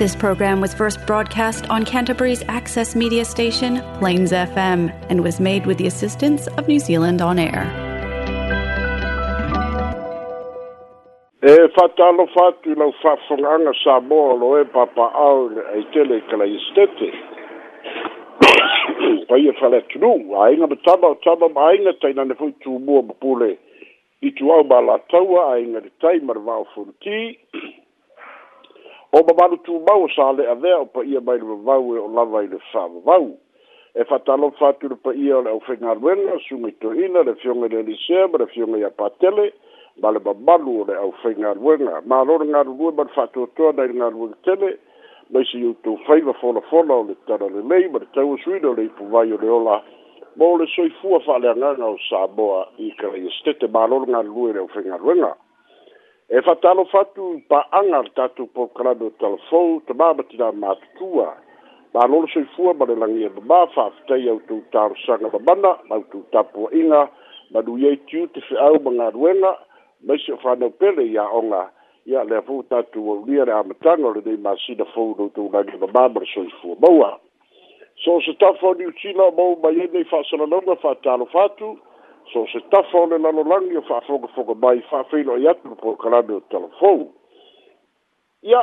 This program was first broadcast on Canterbury's access media station, Plains FM, and was made with the assistance of New Zealand On Air. E fatalo fatu lau fafunganga sa molo e papa au e tele kala stete. Pai e fale tunu, ainga mataba o taba ma ainga taina ne fui tūmua mapule. I tu au ma la taua ainga ne tai marvao funti. o mamalu tumau sa le avea o paia mai le vavau e o lava i le fa'avavau e fa'atalofa atu le paia o le ʻaufega aluega suga itoina le fioga i le elisea ma le fioga ia patele ma le mamalu o le ʻaufega aluega malo le galulue ma le fa'atoatoa nai le galuega tele maisi outou fai mafolafola o le tala lelei ma le tauasuina o le ipuvai o le ola mo le soifua fa'aleagaga o samoa i kalaia stete malo le galulue i le ʻaufega aluega e fatalo fatu pa anga tatu po krado talfo te baba tira matua ba lolo se fua ba le langi e ba fa fte ya utu tar sanga ba bana ba utu tapo inga ba du ye tu te fe au ba ngaruena ba se fa no pele ya onga ya le fu tatu o lia le amatanga le de ma si da fo do tu ba ge ba ba ba so fua ba wa so se tafo di utina ba ba ye de fa sanga fatalo fatu so se tafa o le lalolagi o fa'afogafoga mai fa'afeilo ai atu po kalame o talafou ia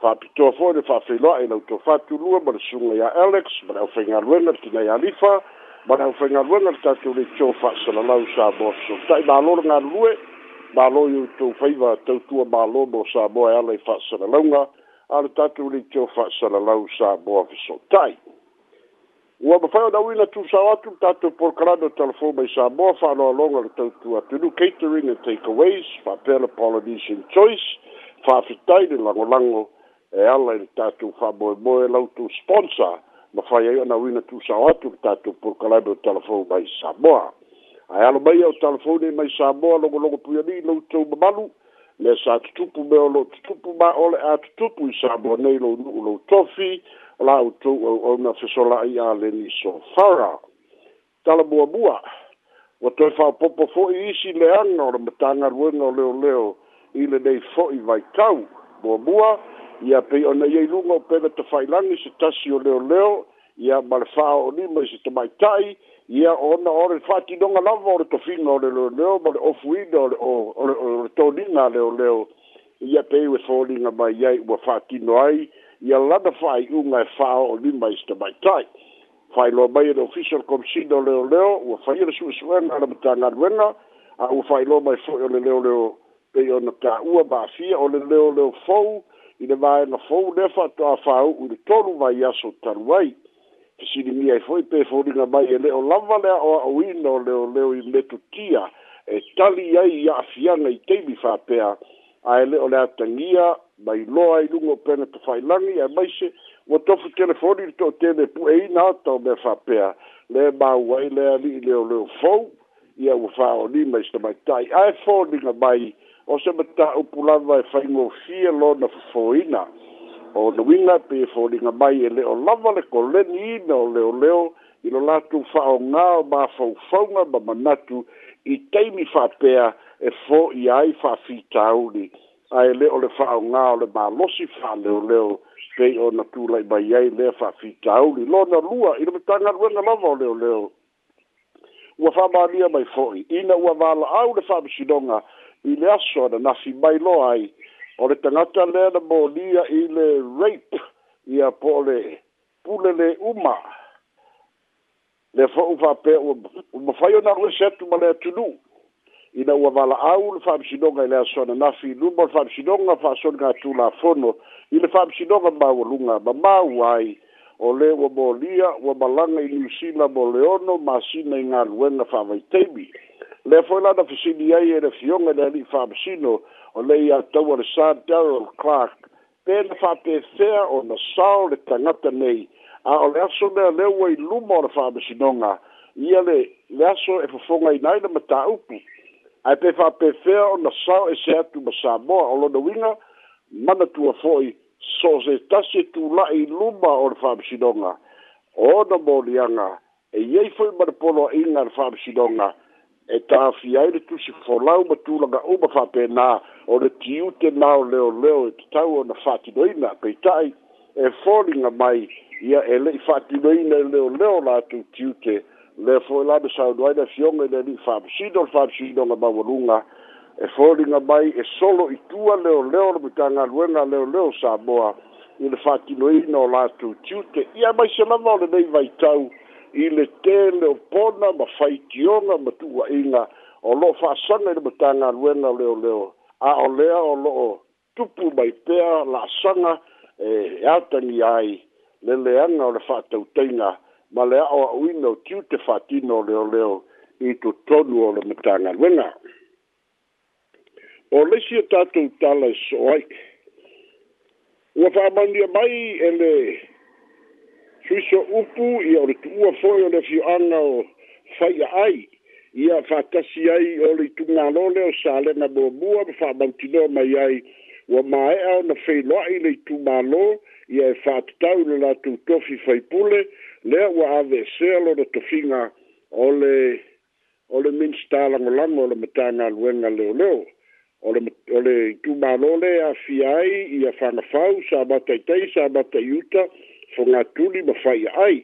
fa'apitoa fo'i le fa'afeiloa'i lautou fatulua ma le suga ia alex ma le ʻaufaigaluega le tinai alifa ma le ʻaufaigaluega le tatou leitio fa'asalalau sa moa sosota'i mālo le galulue mālo i outou faiva tautua mālo mo sa moa e ala i fa'asalalauga a le tatou leitio fa'asalalau sa moa fesota'i ua mafai ona uina tusao atu tatou porokalano telefoma i sa moa fa'aloaloga le tautu atunu catering and takeaways fa'apea le polynesian choice fa'afitai le lagolago e ala i le tatou fa'amoemoe lautou sponsor mafai ai ona uina tusao atu le tatou porokalano telefoma i sa moa ae alo mai au telefone mai sa moa logologo puiali loutou mamalu le sa tutupu me o loo tutupu ma ole a tutupu i sa moa nei lou nu'u lou tofi la auto o na fesola i a le ni so fara tala bua bua o to fa popo fo i si le ano le matanga ruenga leo leo i le dei fo i vai tau bua bua i a pe ona i lunga o pega te failangi se tasi o leo leo i a malfao o lima i se te mai tai i a ona o re fati donga lava o re to fina o leo leo ma le ofu i o le to leo leo i a pe i we fo linga mai i a ua fati no ai i ia lana fa'ai'uga e fa'ao'o lima i stamaitai fa'ailoa mai e le official commissioner o leoleo ua faia le su'esu'ena a le matagaluega a ua fa'ailoa mai fo'i o le leoleo pei ona tā'ua ma'afia o le leoleo fou i le vaega fou lea fa'ato'a fāu'u i le tolu vai aso talu ai fesilimia ai e fo'i pe foliga mai e le'o lava le a'o a'oina o leoleo i letutia e tali ai i a'afiaga i taimi fa'apea ae le'o le atagia mai loa i lungo pena to fai langi e mai se o tofu telefoni to te pu e ina to me fa le ma wai le ali le o le fo i au fa o ni mai sta mai tai ai fo ni na mai o se mata e o pulava e fai ngo fie lo na fo ina o na winga pe fo ni na mai e le o lava le ko le ni ina o le leo i lo latu fa o ngā o ma fo fonga ma manatu i teimi fa pea e fo i ai fa fitauri ae le o le fa'aaogā o le mālosi fa'aleoleo pei ona tula'i mai ai le fa'afitauli lona lua i le matagaluega lava o leoleo ua fa'amalia mai fo'i ina ua vala'au le fa'amisinoga i le aso ana nafi mai loa ai o le tagata lea na molia i le rape ia po o le pule lē uma le fo'u fa'apea ua ma fai ona aloise atu ma le atunu'u ina ua valaau le faamasinoga e i le asoana nafi luma o le faamasinoga faasoniga atu lafono i le faamasinoga maualuga ma maua ai o lē ua molia ua malaga i niusila mo leono masina i galuega faavaitaimi lea foi lana fasili ai e le fioga i le alii faamasino o lei atau a le sa daril clark pe na faapefea ona sao le tagata nei a o le aso mea lea ua i luma o le faamasinoga ia le le aso e fofoga ina ai le mataupu ae pe faapefea ona sao ese atu ma samoa o lona uiga manatua fo'i so se tasi e tula'i luma o le fa'amasinoga ona moliaga e iai fo'i manapoloa'iga le fa'amasinoga e tafia ai le tusi folau ma tulaga uma fa'apenā o le tiute e na o leoleo e tatau ona fa'atinoina peita'i e foliga mai ia e le'i fa'atinoina e leoleo latou tiute leo le fo la be sa do ida fion e ni fa si do fa si do na bawurunga e fo ri nga bai e solo i tua leo leo le butanga luenga leo leo sa boa i le fati no ina o latu tiute i a mai se lava o le nei vai tau i le te leo pona ma fai tionga ma tua inga o lo fa sanga i le butanga luenga leo leo a o lea o lo o tupu mai pea la sanga e atangi ai le leanga o le fatau teinga e ma le ao auina o tiu te faatino leoleo i totonu o le matagaluega o leisi e tatou tala e so ai ua fa'amaunia mai e le suiso upu ia o le tu'ua fo'i o le fio'aga o faia ai ia fatasi ai o le itugalole o salena buabua ma fa'amautinoa mai ai ua mae'a ona feiloa'i le itumālō ia e fa'atatau e e i le latou tofi faipule lea ua avesea lona tofiga o le o le minista lagolago o le matagaluega leoleo o le o le itumālō le afia ai ia fagafau sa mataitai sa mataiuta fogatuli ma fai ai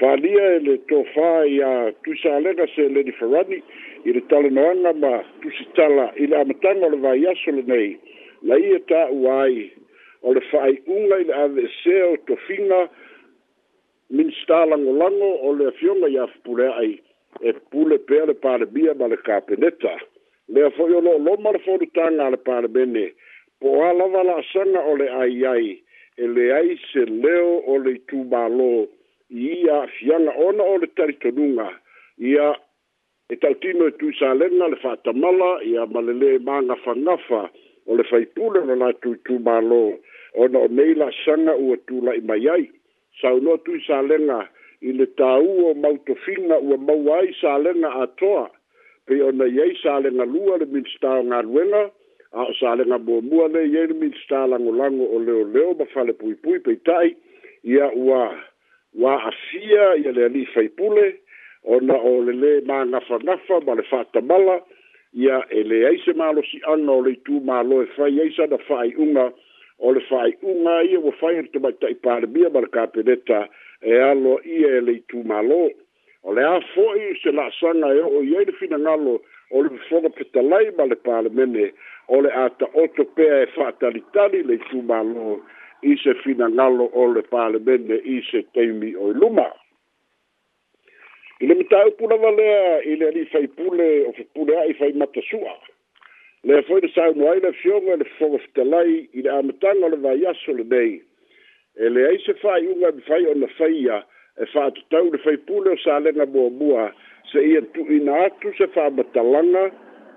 fālia e le tofā ia tusalega se ledi ferani i le talanoaga ma tusitala i le amataga o le vaiaso lenei na ia e ta'ua ai o le fai unga i le ave se o to finga minsta lango lango o le fionga i afpure ai e pule pea le pare bia ma le kapeneta le afo i olo loma le fodu tanga le pare bene po a lava la sanga o le ai ai e le ai se leo o le tu malo i a fianga ona o le taritonunga i a e tautino e tui sa lenga le fatamala i a malele manga fangafa o le faipule no na tui tu malo i ona o nei la sanga ua i mai ai saunoa tui salega i le tāu o mautofiga ua maua ai a toa. Pe ona i ai salega lua le minista o galuega a o salega muamua le iai le minista lagolago o leoleo ma fale puipui tai. ia ua ua asia ia le ali faipule ona o lelē magafagafa ma le fa'atamala ia e leai se malosi'aga o le itumālo e fai da fai fa'ai'uga o le fai unga ia wa fai ni tamai tai pārimia mara ka peneta e alo ia e lei tū malo. O le afoi se la sanga e o iei le fina ngalo o le fonga petalai ma le pārimene o le ata oto pea e whātalitani lei tū malo i se fina ngalo o le pārimene i se teimi o luma. I le mita upuna walea i le ali fai pule o fai pule ai fai matasua. Mm le foi de sai no aire fiongo de fogo stelai i de amtanga le vai aso le dei e le ai se fai unha de fai ona faia e fa to tau de fai pulo sa le na bo bua se ia tu ina atu se fa batalanga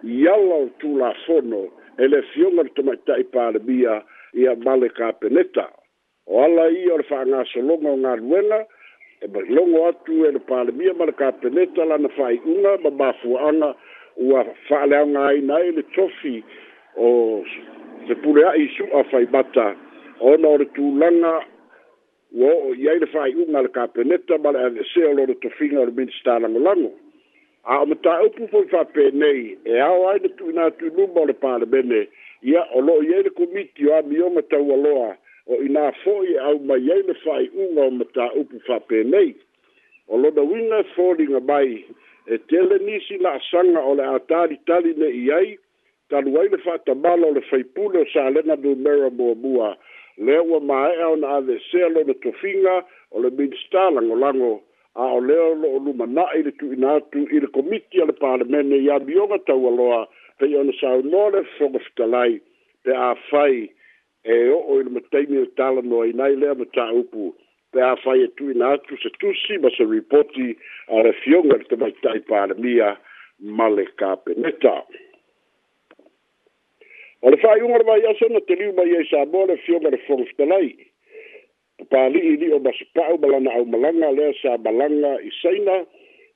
yalla tu la fono e le fiongo de tomai tai pa le bia ia male ka peneta o ala i or fa na so longo na ruena e ba longo atu e le pa le bia male ka peneta la na fai unha ba ba fuanga ua fa'aleaga ai nai le tofi o se pule'a'i su'a faibata ona o le tulaga ua o'o i ai le fa'ai'uga a le kapeneta ma le avese o lona tofiga o le minista lagolago a o mataupu foi fa'apenei e ao ai le tu'inatuiluma o le palemene ia o lo'o i ai le komiti o amioga taualoa o ina fo'i e au mai ai le fa'ai'uga o mataupu fa'apenei o lona uiga e foliga mai e tele nisi la asanga o le atari tali ne iai, talu ai le whaatamala o le whaipule o sālena du mera mua mua, le ua mae au na ave selo na tofinga o le minister lango lango, a o leo lo o luma na ili tu inatu ili komiti ale parlemene ya bioga tau aloa, pe iona sa unore fogofitalai, pe a fai, e o o ili mataimi le tala no ainai lea mata upu, pe a fai e tui na atu se tusi ma se ripoti a le fionga te mai tai pāra mia ma le ka peneta. O le fai unga rama iaso na te liu mai e sa mo le fionga le fong stelai. Pāli i li o basi pāu malana au malanga lea sa malanga i saina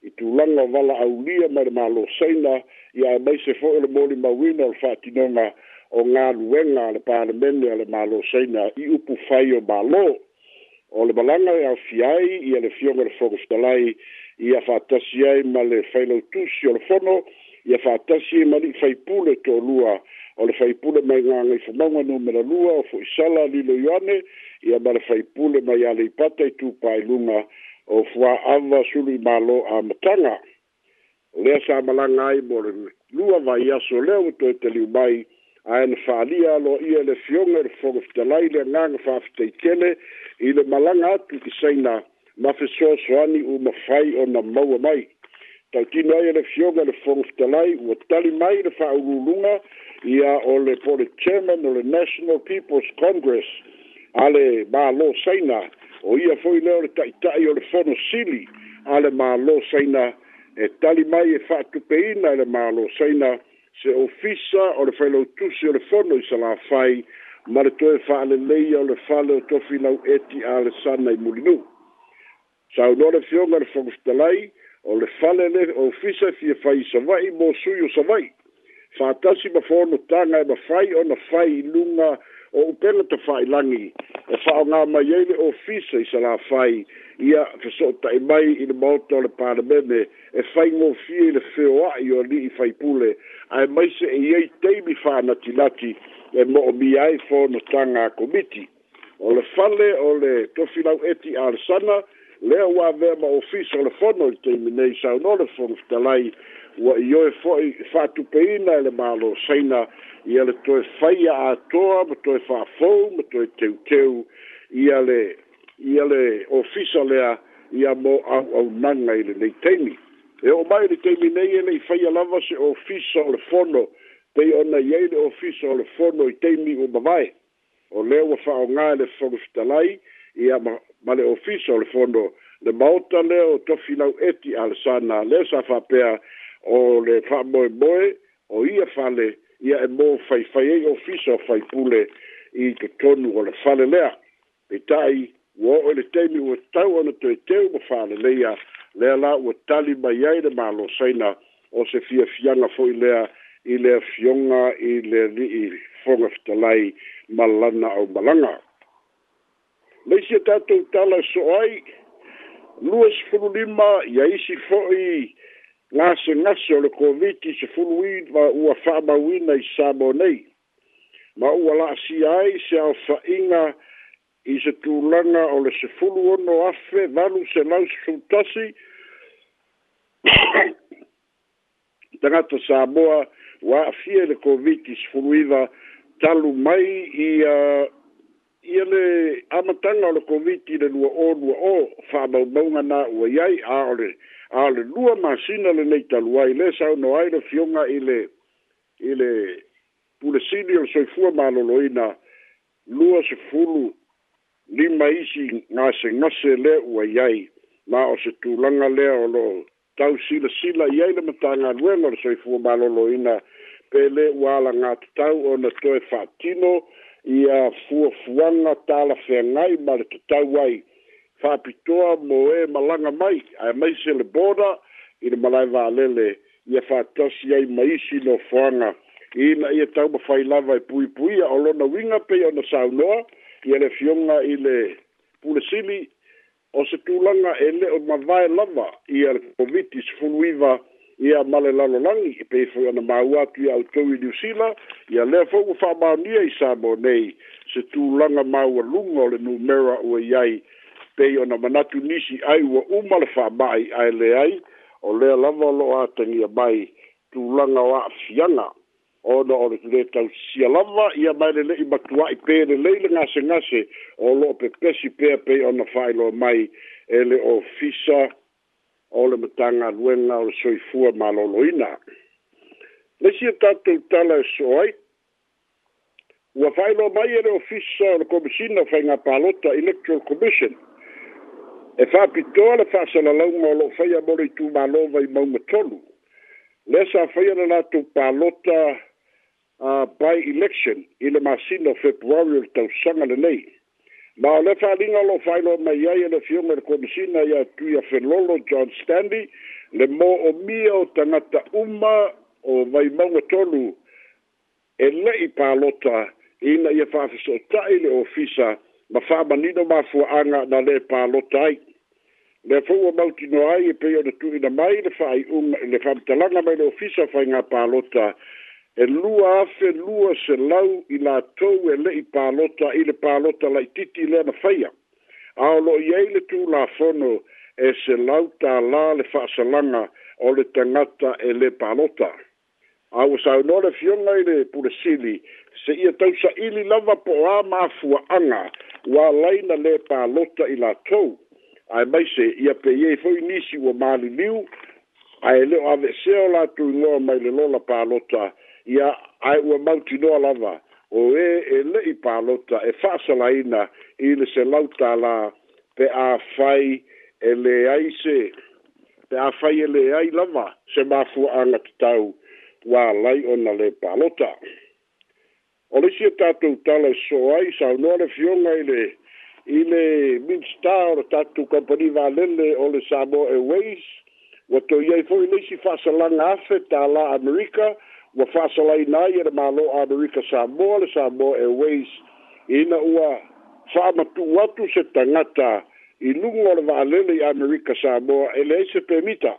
i tu langa wala au lia ma le malo saina i a mai se fo ele mōli mawina o le fātinonga o ngā luenga le pāra mene le malo saina i upu fai o malo. Pāli o le malaga e aofiai ia le fioga le fogofitalai ia faatasi ai ma le failautusi o le fono ia faatasi e ma lii faipule tolua o le faipule mai gaga i fomauga numera lua o foʻi sala lilo ioane ia ma le faipule mai a leipata i tupailuga o fuāava sulu i mālō a mataga lea sa malaga ai mo le lua vaiaso lea ua toe taliu mai ae na fa'aalia aloa ia le fioga i le foga fitalai le agaga fa'afitaitele i le malaga atu i saina ma fesoasoani uma fai ona maua mai tautino ai le fioga i le foga fitalai ua tali mai le fa'aululuga ia o le po le chairman o le national peoples congress a le mālō saina o ia foi lea o le ta'ita'i o le fono sili a le mālō saina e tali mai e fa'atupeina i le mālō saina se ofisa o le whailau tusi o le whono i sala whai ma le toe wha ale leia o le whale o tofi nau eti a le sana i mulinu. Sa o nore fionga le whangustalai o le whale le ofisa fie whai sa vai mō sui o sa vai. Whātasi ma whono tanga e ma whai o na whai lunga o upenga ta whai langi e fa'a ngā mai ele o i sa la fai ia ke so ta i e mai i le mauta o le parlamene e fai ngō fie le feo i o li i fai pule a e mai se e iei teimi fa'a nati nati e mo o mi ai fo no tanga a komiti o le fale o le tofilau eti a sana lea wā vea ma o fisa o le fono i nei sa no le fono fitalai ua i oe fo'i fa'atupeina e le mālo saina ia le toe faia atoa ma toe fa'afou ma toe teuteu e le ia le ofisa lea ia mo auaunaga ile lenei taimi e o mai le taimi nei e le'i faia lava se ofisa le fono pei ona i ai le ofisa le fono i taimi ua mavae o lea ua fa'aaogā e le fogofitalai a ma le ofisa le fono le maota lea o tofilau al sana le sa na o le fa'amoemoe o ia fale ia e mo fai fai ai ofisa fai faipule i totonu o le fale lea peitaʻi ua oo i le taimi o tau ana toeteu ma fale lea lea la o tali mai ai le saina o se fiafiaga fo'i lea i le fionga i le ali'i foga fetalai ma lana au malaga leisi a tatou tala e so'o ai lua sefolulima ia isi fo'i la se nasi o le covid se fulu i ma ua wha mawina i sabo nei. Ma ua la si ai se au inga i se tūlanga o le se fulu ono afe vanu se lau se futasi. Tangata Samoa ua afia le covid se fulu i talu mai i uh, ia le amatanga o le covid le lua o lua o fa nā ua iai a o le a le lua masina le nei talua i le sau no ai le fionga i le i le pule sini o soi fua malolo i na lua se fulu lima isi na se se le ua iai ma o se tūlanga le o lo tau sila sila iai le matanga luenga o soi fua malolo i na pele wala ngā tau o na toe fatino ia fuafuaga talafeagai ma le tatau ai faapitoa mo e malanga mai ae maise le boda i le malae valele ia faatasi ai ma isi nofoaga ina ia taumafai lava e pui pui a lona uiga pe ona saunoa i ele fioga i le pulesili o se tulaga e le'o mavae lava i ia le koviti sefuluiva ia male lalo langi e pei fo ana mau atu au tau i New Zealand ia lea fo ufa maunia i sabo nei se tu langa mau a lunga o le numera o e iai pei ona manatu nisi ai ua umale fa mai ai le ai o lea lava lo atangi a mai tu langa o a fianga ona o le tule tau sia lava ia mai le lei matua i pei le leile ngase ngase o lo pe pesi pei pei ona failo mai ele o fisa o le matanga luenga o le soifua Le si e tatu tala e soai, ua whailo mai ere ofisa o komisina whai ngā palota Electoral Commission, e whapitoa le whasa la launga lo whai a mori tu ma lova i maumatolu. Le sa whai ana nātu palota uh, by election i le masina o februari o le tausanga le nei. Na le fa linga lo failo ma ia e le fiume le komisina ia tu ia felolo John Stanley le mo o mia o tangata uma o vai maunga tolu e le i palota ina ia fafiso tai le ofisa ma fa manino ma fu anga na le palota ai. Le fa ua mauti no ai e peo na tu ina mai le fa ai unga le fa mtalanga mai le ofisa fa inga palota e lua afe lua se lau i la tau e le i pālota i le pālota lai titi le na whaia. A lo i eile tū la fono e se lau tā la le whaasalanga o le tangata e le pālota. A o sa unore fionga i le pure sili se ia tau sa ili lava po a mafua anga wa laina le pālota i la tau. Ai mai se ia pe iei fwoi nisi o mali liu. Ai leo ave seo la tu ingoa mai le lola pālota e ia ai ua mauti noa lava o e e lei palota e fa sa faasalaina i le se la pe a fai e le ai se pe a fai e le leai lava se ma fu a la tatau ua lai ona le palota o le sia tatou tala e so ai saunoa le fioga i le i le minsta o le tatou kompani valele o le samo airways ua fa foʻi la faasalaga afe tālā amerika ua fa'asalaina ai e le mālō amerika samoa le samoa airways ina ua fa'amatu'u atu se tagata i luga o le va'alele i amerika samoa e leai se pemita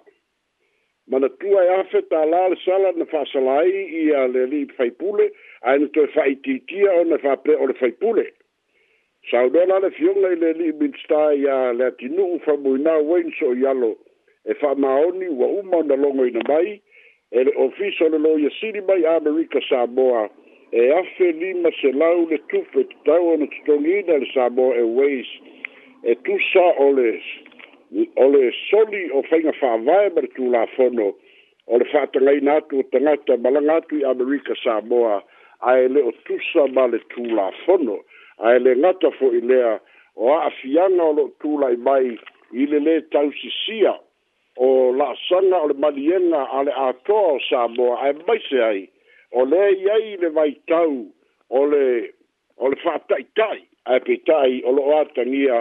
ma na tua e afe tālā le sala na fa'asala ai ia le ali'i faipule ae na toe fa'aitiitia ona fa'apea o le faipule saunola le fioga i le ali'i minista ia le atinu'u famuina wainso o ialo e fa'amaoni ua uma ona logoina mai ele ofiso le lo ye siri mai america samoa e afe lima se lau le tufe tau ono tutongina le samoa e weis e tusa ole ole soli o fainga whaavae ma le tūla fono o le whaatangai nātu o tangata malangatu i america samoa a ele o tusa ma le tūla fono a ele ngata fo i lea o a afianga o lo tūla i mai i le le tausisia o o la sanga o le maliena a le atoa o ai mai se ai o le iai le vai tau o le o le whaatai tai a pe tai o lo atangia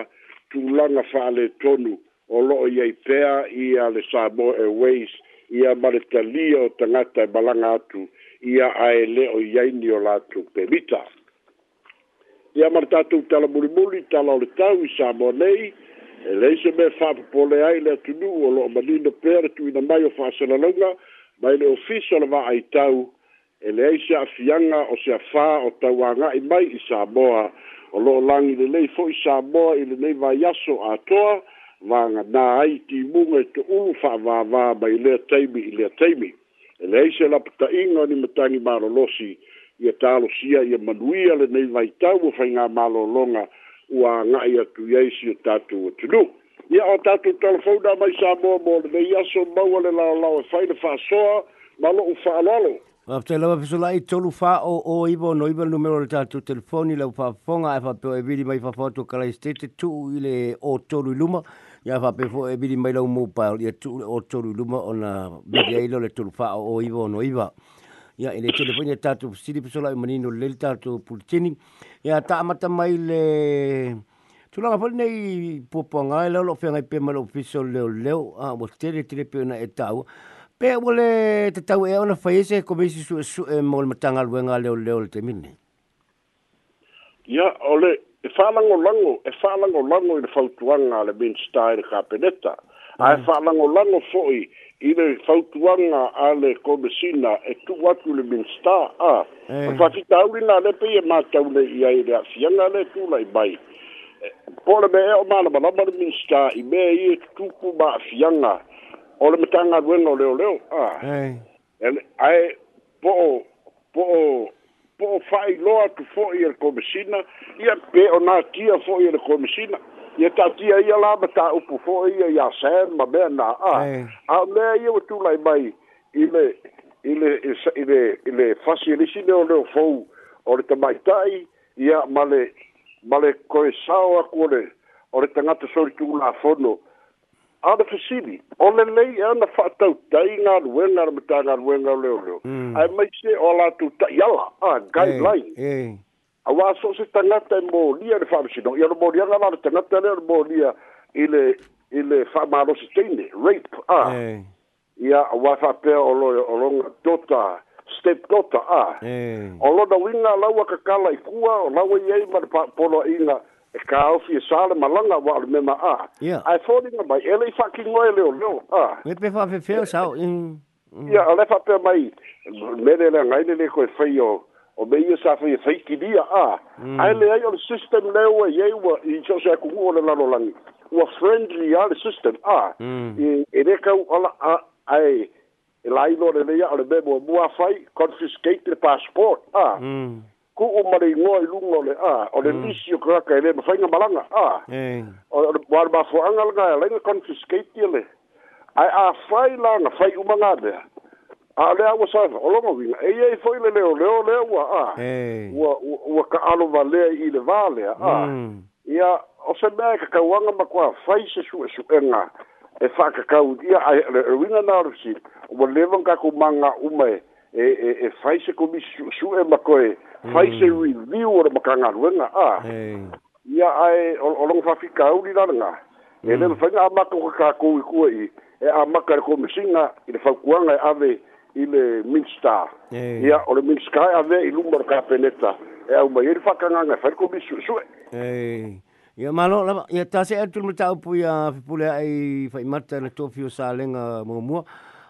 tu langa wha le tonu o lo iai pea i a le Samoa Airways i a maretalia o tangata e malanga atu i a ae le o iai ni o latu pe mita i a maretatu tala muri muri tala o le tau i Samoa nei e lei se me fa pole ai le tu nu o lo mani no per tu na mai o fa se la longa mai le official va ai tau e le ai se afianga o se fa o tau anga i mai i sa boa o lo langi le lei fo i sa boa i le nei va yaso a toa va nga na ai ti mu nga te u fa va va mai le taimi i le taimi e le ai se la pta ingo ni matangi maro losi ia talo sia ia manuia le nei vai tau o fai ngā malo longa ua ngai ia tu si o tatu o tunu. Ia o tatu telefona mai sa mua mua le mei aso mau ale la lau e whaile wha soa, ma lo u wha alalo. Wapte lawa piso lai tolu wha o o ibo no ibo numero le tatu telefoni le wha fonga e wha e vidi mai wha fotu kalai stete tu ile le o tolu luma. Ia wha pefo e vidi mai lau mou ia tu o tolu luma o na vidi eilo le tolu wha o o ibo no ibo ya ele telefone tatu sili pisola manino le tatu pulcheni ya ta mata mai le tula ngapol nei poponga e le lo fenga pe mal ofiso le le a mo tere tere pe na etau pe wole te tau e ona faise e komisi su su e, e mol matanga le nga le le le temine ya ole e falango lango e fa lango lango e le fautuanga le minstai le kapeneta ai ae mm. fa'alagolago fo'i i le fautuaga a le komesina e tu'u atu le minista a eh. a fafitaulina le pei e matau le'i ai le a'afiaga le tula'i mai eh, po le mea o malamalama le minsta i me mea ia e tuku ma'afiaga o le matagaluega o leoleo a eh. e ai po po'o po po'o fa'ailoa tu fo'i e le i a pe o natia fo'i e le komesina ia tatia ia la ma taupu fo'i ia ia sam ma mea na a a me ia ua tulai mai i le i le i le i le fasilisi le oleo fou o le tamaita'i ia ma le ma le koe sao aku ole o le tagata solitulafono a le fasili o le lei e ana fa'atautai galuega le matagaluega o leoleo mm. ae mai se o latou ta'i ala a guideline awa so se tangata e molia le famsino ia le molia nga la tangata le molia ile ile famaro se tene rape a ah. hey. ia awa fa pe olo olo tota step tota a ah. hey. olo da winga la wa kakala i kua o la wa yei ma pa polo inga e ka ofi e sale malanga wa le mema a ah. yeah. ai e fodinga mai ele i fucking loe leo leo a ah. wepe fa fe feo sao in Ia, ale fa pe mai, mene le ngaine le koe feio, o me ia sa fai fai ki dia a mm. ai le ai o system le o ye wa i cho sa ku o le lalo lang wa friendly ya le system a mm. e e le ka ala a ai e lai no le ia o le bebo mo a fai confiscate le passport a mm. ku o mari ngo i lu ngo le a o le nisi mm. o kraka e le ma fai nga malanga a mm. o le war ba fo angal ga le confiscate le ai a fai la na fai umanga le a Ah, le a wasa o longa wina e ye foi le leo leo le wa a wa wa ka alo vale i le vale a ya mm. o se mai ka ka wanga ma kwa fai se su e su enga e fa ka ka udia a le wina na o si wa le ku manga ume, e e e fai se komi su e mm. ma ko fai se review o ma ka nga wenga a ya ai o longa fa fi ka u di nga e le fa nga ma ko ka ku ku e a ma ka ko mi singa i le fa kuanga nga e ave ile minstar ia o le mins kae avea i lu'u ma le kapeneta e au mai ai le faakagaga fai komi suʻesuʻe ia malo lava ia taseʻe atu le mataupu ia fepule ai faimata na tofi o salega muamua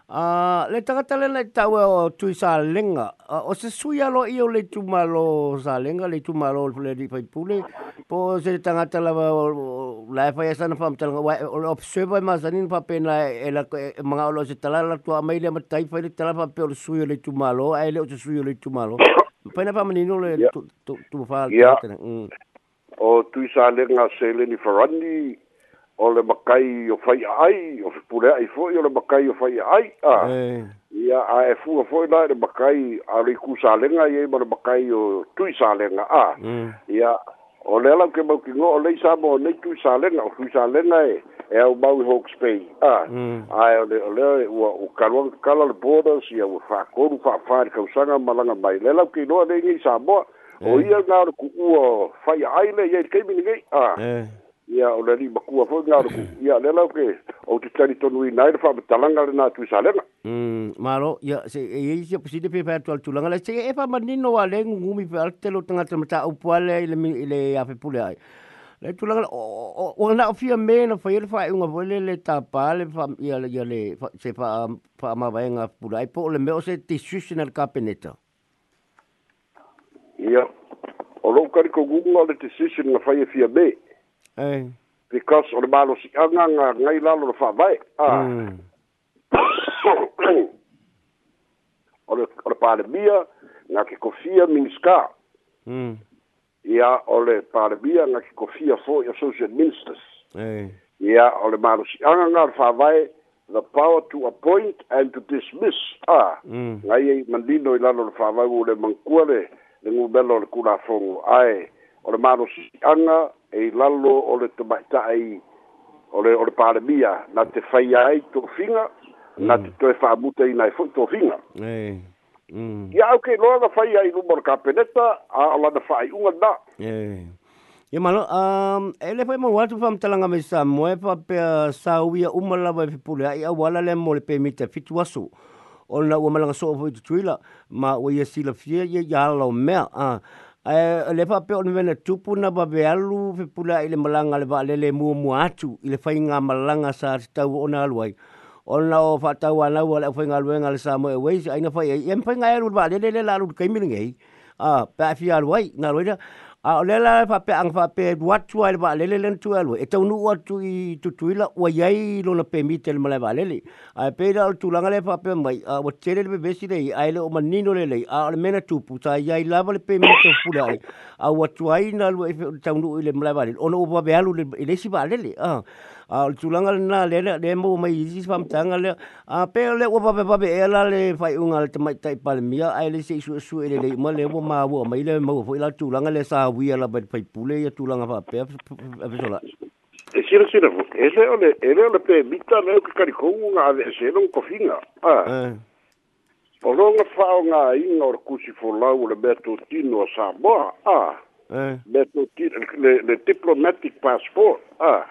Ah, le tangata le le tau e o tui sa lenga. Ah, o se sui alo i o le tumalo sa lenga, le tumalo o le rifai pule. Po se tangata la lai e fai asana pa mtalanga. O le observa i e mazani na papena e la mga olo se talala tua mai le matai fai le talala pe o le sui o le tumalo. Ai le o se sui o le tumalo. Pai na pa manino le tumafaa. Ia. Mm. O tui sa lenga se le ni farandi o le makai o fai ai o pure ai foi o le makai o fai ai a e a e fu o foi le makai a le ku sa le nga ye mo le makai o tui sa le nga a ya mm. o le la ke mo ki ngo le sa mo le tui sa le nga o tui sa le nga e o mau hok spei a a o le o le o ka lo ka lo borders ya o fa ko ru fa fa ka sa nga ma la nga mai le la ki ngo le ni sa mo o ia nga ku o eh. fai ai le ye ke mi ni ge a eh ia o le lima kua foi nga roku ia le lau ke o te tani tonu i naira fa talanga le natu i salenga maro ia se e e se posite pe fai tual tulanga le se e fa e, manino wa le ngungumi pe altelo tanga te mata au puale i le le afe pule ai le tulanga o na o fia me na fai le fai e, unga vole le tapa le fa ia le ia le se fa fa ma vai nga pule ai po le me o se te sushi nel kapeneta ia o lo kariko gunga le te sushi nga fai e fia me ia because o le malosiaga ga gai lalo le faavae ah. mm. o le palemia ga ke kofia miniska mm. ia o le palemia ga ke kofia foi associate ministers ia o le malosiaga ga le faavae the power to appoint and to dismiss a ah. mm. gaiai malino i lalo le faavae ua le mankua le le gubela o le kulafogo ae o le malosianga e i lalo o le tamaitaʻi o le o le palemia na te faia ai tofiga na te mm. toe fa'amuta ina e foʻi tofiga mm. ia au keiloa na faia i luma o le kapeneta a o lana fa'aiʻuga na ia malo um, e le foi maua atu faamatalaga mai samoa e faapea sauia uma lava e fepuleaʻi auala le mo le pemita e fitu asu o lana ua malagasoo foi tutuila ma ua ia fie, ia ia alalao mea Eh, le fa pe on vena tupu na ba be alu fe pula ile malanga le ba le le mu mu atu ile fainga malanga sa tau ona alwai ona o fa ta wana wala fa inga al sa mo e wei aina fa ye em fa alu ba le le la lu kai mi ngei ah, a pa fi alwai na loida a o lela fa pe ang fa pe wa tu ai ba lele len tu alo eto nu wa tu i tu tu ila wa yai lo na pe mitel ma le ba lele a e pe la tu langa le fa pe mai a wa chele le besi le ai e le o manni no le le a le mena tu pu sa yai la ba le pe mitel fu e le a wa tu ai na lo tau nu ile le ba lele o no ba be alo le le si ba lele a a le tulanga le nā le le mo mai isi fam tanga le a pe le o pape pape e la le fai unga le tamai tai pale mia ai le sei su su e le mo le mo ma wo mai le mo fo la tulanga le sa wi ala pe pai pule ya tulanga fa pe a pe sola e sira sira fo e le ole e le le pe mita le ka ri e ko unga eh. le se non ko finga a o longa fa unga inga or kusi fo la u tino sa bo a Eh. Le, le, le diplomatic passport. Ah.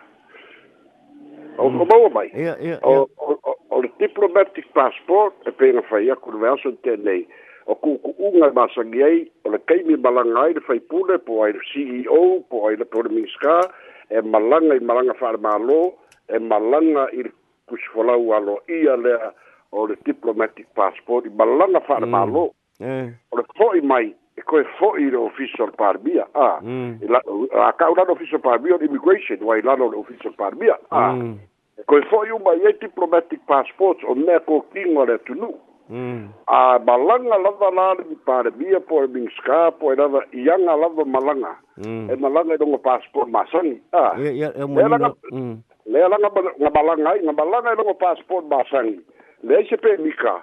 mai. Ia, ia, ia. O le oh, diplomatic passport e pena fai aku le aso tēnei. O kuku unga masangi ai, o le keimi malanga ai le fai pule, po ai le CEO, po ai le e malanga mm. oh, i malanga whare malo, e malanga i le kusifolau alo ia lea o le diplomatic passport, i malanga whare malo. O le foi mai, e koe fo'i le official parmia a ah. mm. E akau e lana official parmia o immigration wai lana o le official parmia a ah. mm. e koe fo'i uma iai diplomatic passports o mea kokigo a le atunuu mm. a malaga lava la le parmia po le minska po e lava iaga lava malaga mm. e malaga i loga passport masagi a ah. yeah, yeah, lea laga ga malaga ai ga malaga i loga passport masagi leai se pemika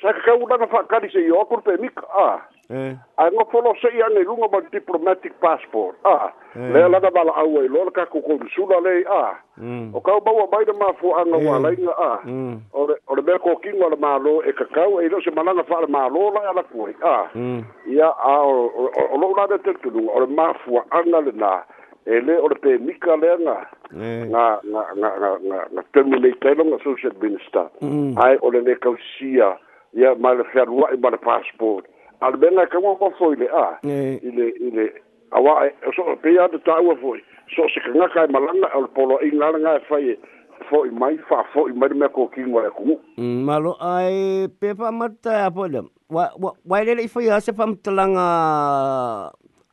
sakakau laga fa'akali seioaku le pemika a ah. Eh. Ai ngofo lo se ia nei lunga ba diplomatic passport. Ah. Eh. Le la da bala au ai lor ka ku ku sula lei ah. Mm. O ka ba wa ba de ma fo anga wa eh. lai nga ah. Mm. Ore ore be ko king wa ma lo e ka ka e lo se malanga fa ma lo la ya la ku ah. Mm. Ia a o lo la de te tu lunga ore ma fo anga le na. E le ore pe mika le nga. Nga eh. nga nga nga nga nga terminate tele nga social minister. Mm. Ai ore le ka sia ya ma le fa ruwa e ba le passport albenga ka mo pa foi le a ile ile awa e, e, so pe ya de tawa foi so se ka ngaka e malanga al polo ingala nga fai e foi mai fa foi mai me ko king wa ku mm, malo ai pe pa mata a po le wa wa le foi ya se pa mtalanga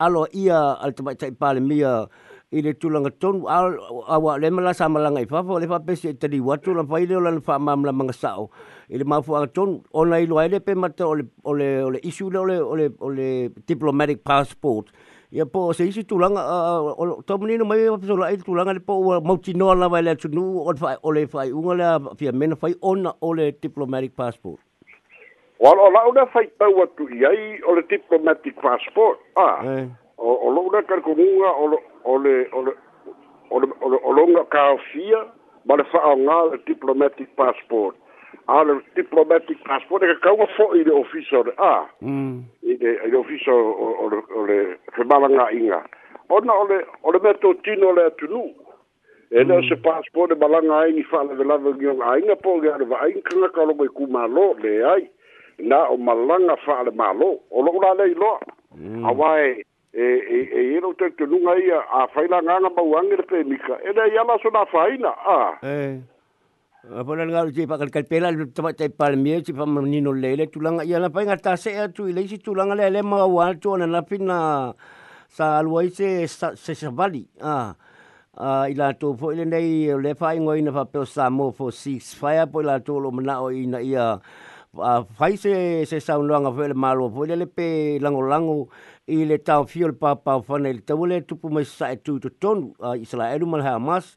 alo ia al tabai tai pa le mia i le tulanga tonu awa le mala sa malanga i fafo le fapesi e tari watu la fai leo lan faa mamla manga sao i le mafu anga tonu ona i loa ele pe mata o le isu le o le diplomatic passport ia po se isi tulanga tomu nino mai e wa pisola i tulanga le po ua mauti noa la vai le atunu o le fai unga le fia mena fai ona o le diplomatic passport wala o la una fai pau atu iai o le diplomatic passport ah eh o lo una car comunga o le o le o le o longa ka fia ma le fa nga diplomatic passport a le diplomatic passport e ka ka fo i le officer a mm i le i le officer o le o le fe malanga inga o na o le o le meto tino le tunu e le mm. se passport de malanga i fa le la ve ngi a inga po ga le va inga ka lo mai ku malo le ai na o malanga fa le malo o lo la le lo a mm. wai e e e e no te te lunga ia a faina nga ba wanger pe mika e da yama so na faina a e a bona nga ti pa kal kal pela te pa te pa mie ti pa menino lele tu langa ia na pa nga ta se a tu ile si tu langa lele ma wa tu na na pina sa aluai se se se a a ila to fo ile nei le pa ingo ina pa pe sa mo fo six fire po la to lo mena o ina ia a faise se sa un langa fo le malo fo le pe lango lango i le tau fio le papa o fane le tau le tupu mai sa e tu tonu a isla edu mal hamas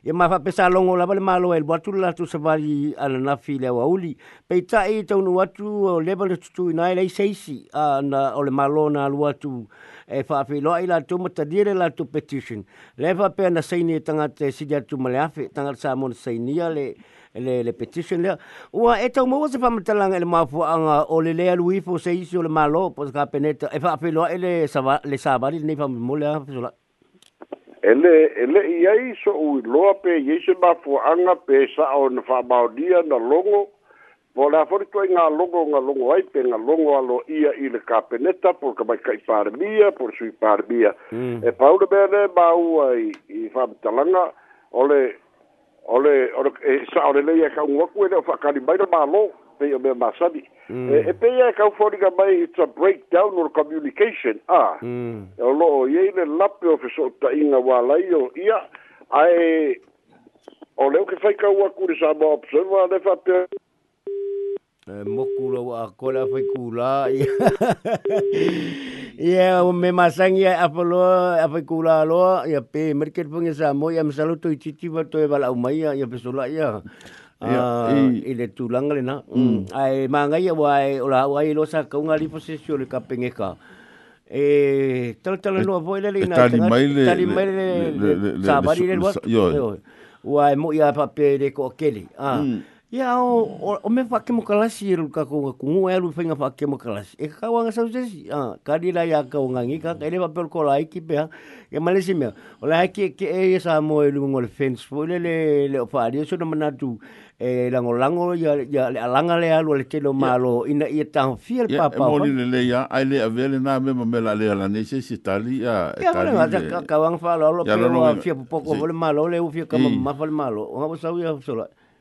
i ma fa pesa longo la vale malo el watu la tu savari ana na fi le wauli pe ta i tau no watu o level tu tu nai le seisi ana o le malo na lu watu e fa fi lo ai la tu mata la tu petition le fa pe na seini tanga te sidia tu male afi tanga e sa mon seini ale le le petition le ua e tau mau se fa matalanga e le mafu anga o le le alui fo se isi le malo po se ka peneta e fa apelo e le sava le sava le nei fa mole a fa ele ele iai so u loa pe yese mafu anga pe sa o na fa baudia na longo po la fori to nga longo nga longo ai pe nga longo alo ia i le ka peneta por ka mai kai farbia por sui farbia mm. e paulo bene ba u ai i fa talanga ole ole ole e sa ole le ia e ka un waku ele fa kali bai ma lo pe me ma sa di mm. e, e pe ia e ka fo diga mai it's a breakdown or communication a ah. mm. E lo ye le lap of so ta inga wa la io ia ai ole o ke fa ka waku de sa ba observa le fa pe e mo kula wa kola fa kula Ya, memasang ya apa lo, apa kula lo, ya pe, mereka pun yang sama, ya misalnya tu cici batu ya balak umai ya, ya pesulak ya. Ya, ini ah, tulang kali nak. Hmm. Hmm, ai, mangga ya, wai, ulah, wai lo sak, kau ngali posisi oleh kapeng eka. Eh, tel-telan lo, apa ini nak? Tali mai le, tali mai le, sabar ini buat. Ya, wai, mu ya, apa pe, dia kok okey ni. Ah. Hmm. Ia o, o, o me whake mo kalasi e ruka kō ngā kungu e ruwhi ngā whake mo kalasi. E ka wanga sau tesi, ah, karira ia ka wanga ngika, ka elewa pēr kō la iki pēha, e malesi mea. O la haki ke e e sa mō e lungo le fence, po le le le o whaari, e so na manatu e lango lango, ia, ia le alanga le alu le telo malo, ina ia taho fia e le papa. Ia, e mōli le le ia, ai le avele nā me ma mela le ala nese, si tali, ia, e tali le. Ia, ka wanga whala alo, pēr o fia popoko, le malo, le u fia kama mm. mawha le malo, o hawa sau ia sola. Ia,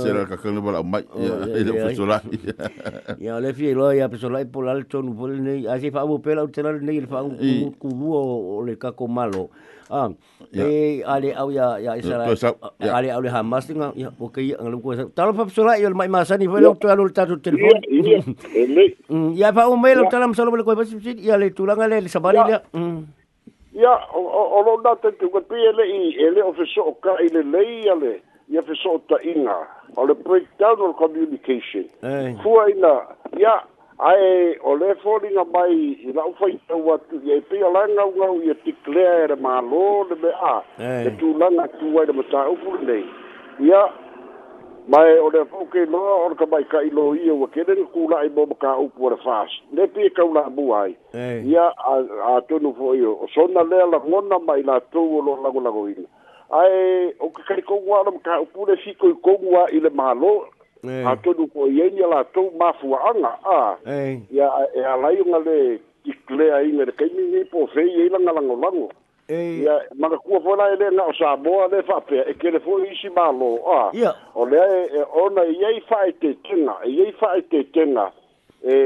Sera ka kanga wala mai Ile pusulai Ya ole fie loa ya pusulai Pola le tonu pola nei Asi fa abu pela utena le nei Ile fa angu kuhu o le kako malo ah, ya. E eh, ale au ya Ya isara ah, ya. Ale au le hamas Nga oke ya Nga lukua Talo fa pusulai Yol ya, mai masa ni Fale uktu alu le tatu telefon Ya fa umai Lo talam salo Bale koi basi Ya le tulanga le Le sabari le Ya Ya Olo nate Tukat pia le Ile ofiso Oka ile le Ya le ia fesootaʻiga o le breakdown o le communication fua ina ia ae o lē foliga mai i la'u faitau atu iai pei ala gaugau ia declea e le mālō le meʻa le tulaga tu ai le mataupu lenei ia mae o le faukeiloa o le kamaikaʻilo ia ua kelega kula'i mo makāupu o le fast le pei kaulaabua ai ia atonu fo'i o sona lea lagona mai latou o lo'o lagolagoina ai o ka kai ko wa ka pure si ko ko wa ile malo ha to du ko ye ni la to ma fu anga a ya ya la yo ngale ikle ai ngale kai ni ni po fe ye la ngala ngala ngo ya ma ka ku fo la ile na sa bo ale fa pe e ke le fo i si malo a ya o le e, e ona ye fa e te tena ye fa e te tena e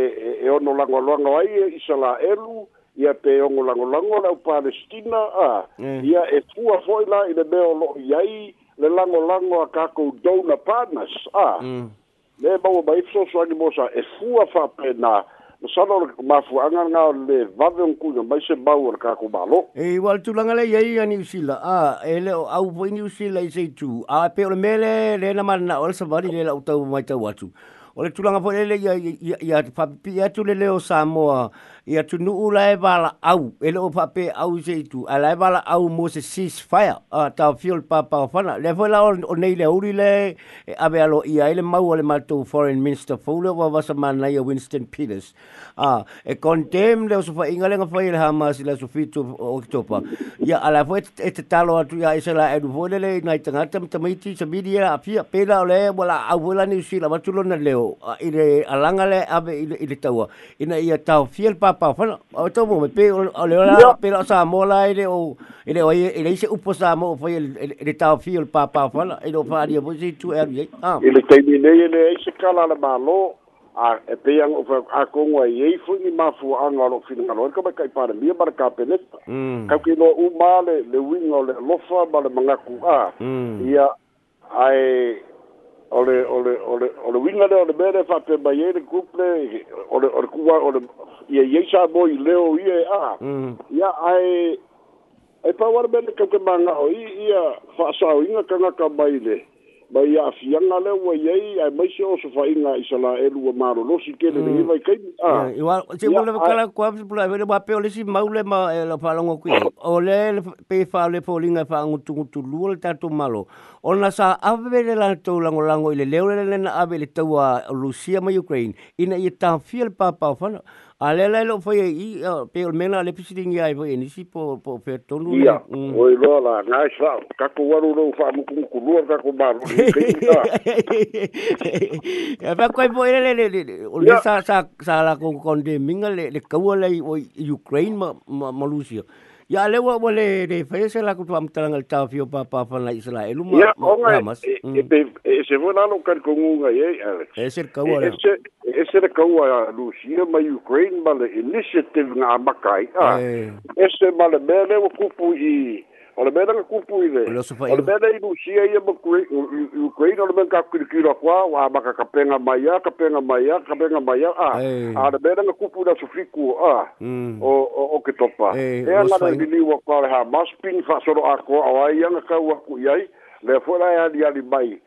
e ono la ngala ngala ai e, isa la elu ia pe ongo lango lango lau palestina a mm. ia e fua foi la i le meo lo iai le lango lango a kakou dona partners a le mm. bawa mai fso swangi mosa e fua fa pe na no sano le mafu anga nga le vave un kuyo mai se bawa le kakou malo e wale tulanga le iai a New Zealand a e le au po New Zealand i se tu a pe ole mele le na marina ole sa vali le la utau mai tau atu O le tulanga po lele ia, ia, ia, ia papipi atu le leo Samoa. Ia tu nuu lae wala au. E leo pape au se itu. A lae wala au mo se ceasefire. A tau fio le papa o fana. Le fo la o nei le uri le. E ave alo ia ele mau ale matou foreign minister. Fo leo wa wasa mana ia Winston Peters. A e condemn leo sofa inga lenga fo ele hamas ila sofi tu o kitopa. Ia ala fo e te talo atu ia e se la edu fo lele. Nai tangata mtamaiti sa midi ia e a fia pela o le. Wala au wala ni usila watulona leo. ile re alanga le ave i le Ina ia tau fiel papa whana, o tau mō me pē o le ola, pē o sā mōla o, i o i ise upo sā mō fai i e, e, e le tau fiel papa whana, i re o whāri a mōsi tū ile i. Ah. I le teimi nei i ise kala le mālo, a e pe yang of a kongwa ye fu ni ma fu anga lo fin nga ka ba kai par mie bar ka penet mm. ka ki no u ma le le wing o le lofa ba le manga ku a ya mm. ai ole ole ole ole winga le ole mere fa pe ba yele couple ole ole kuwa ole ye ye sha boy leo ye a ya mm. ai ai pa war ben ka ke manga o ia fa sa winga ka ka ba ile ma a afiaga le ua iai ae maise o sofaʻiga i salaelu ua malolosi kele lei mm. vai kaimiaapeo ah. e lesi mau e le mafaalogo kui o le pe faale foliga e faagutugutulua le tatou malo ona sa ave le latou lagolago i le leo lele na ave i le taua lusia ma ukraine ina e ia tafia papa papaofana A le le lo foi i pe o mena le pisi dingi ai foi nisi po po pe tonu. Ia, mm. o i lo la nga sa ka ko waru lo fa mu kum ku lua ka ko ba. Ia pa ko foi le le le o le sa sa sa la ko konde minga le le ka wala i Ukraine ma ma Malaysia. Ya le wa wale de fese la kutu amtalanga le tau fio pa pa fana isla elu ma. Ya onga e e, mm. e se vona no kar ko nga ye Alex. E se ka wa. E, e se e se ka wa Lucia ma Ukraine ma le initiative nga makai. Ah, e. e se ma le mele wa kupu i O le mena ka kupu i le. O le mena i nusia i ama Ukraine. O le mena ka kirikira kua. O a maka ka penga mai a, ka penga mai a, ka penga mai a. A ah. eh. ah, le mena ka kupu na sufiku a. Ah. Hmm. O oh, oh, oh, ke topa. E eh, eh, a nana i liwa kua le ha. Maspin fa soro a kua. O a i anga kau aku i ai. Le fora e ali ali mai. Mm.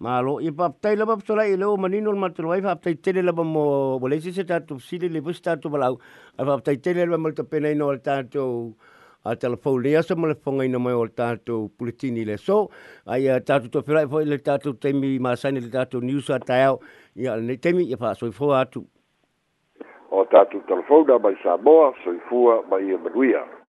Malo, i pa tai la pa tola i leo manino ma tola i pa tai tele la mo bolesi se tatu sili le bus tatu balau. I pa tai tele la mo te pena i no al tatu a telefon le aso mo le fonga i no mai o tatu pulitini le so. Ai a tatu to pera i e fo i le tatu temi ma saini le tatu news a tai au. I a ne temi i pa so i fo atu. O tatu telefon da mai Samoa so i fua mai i Manuia.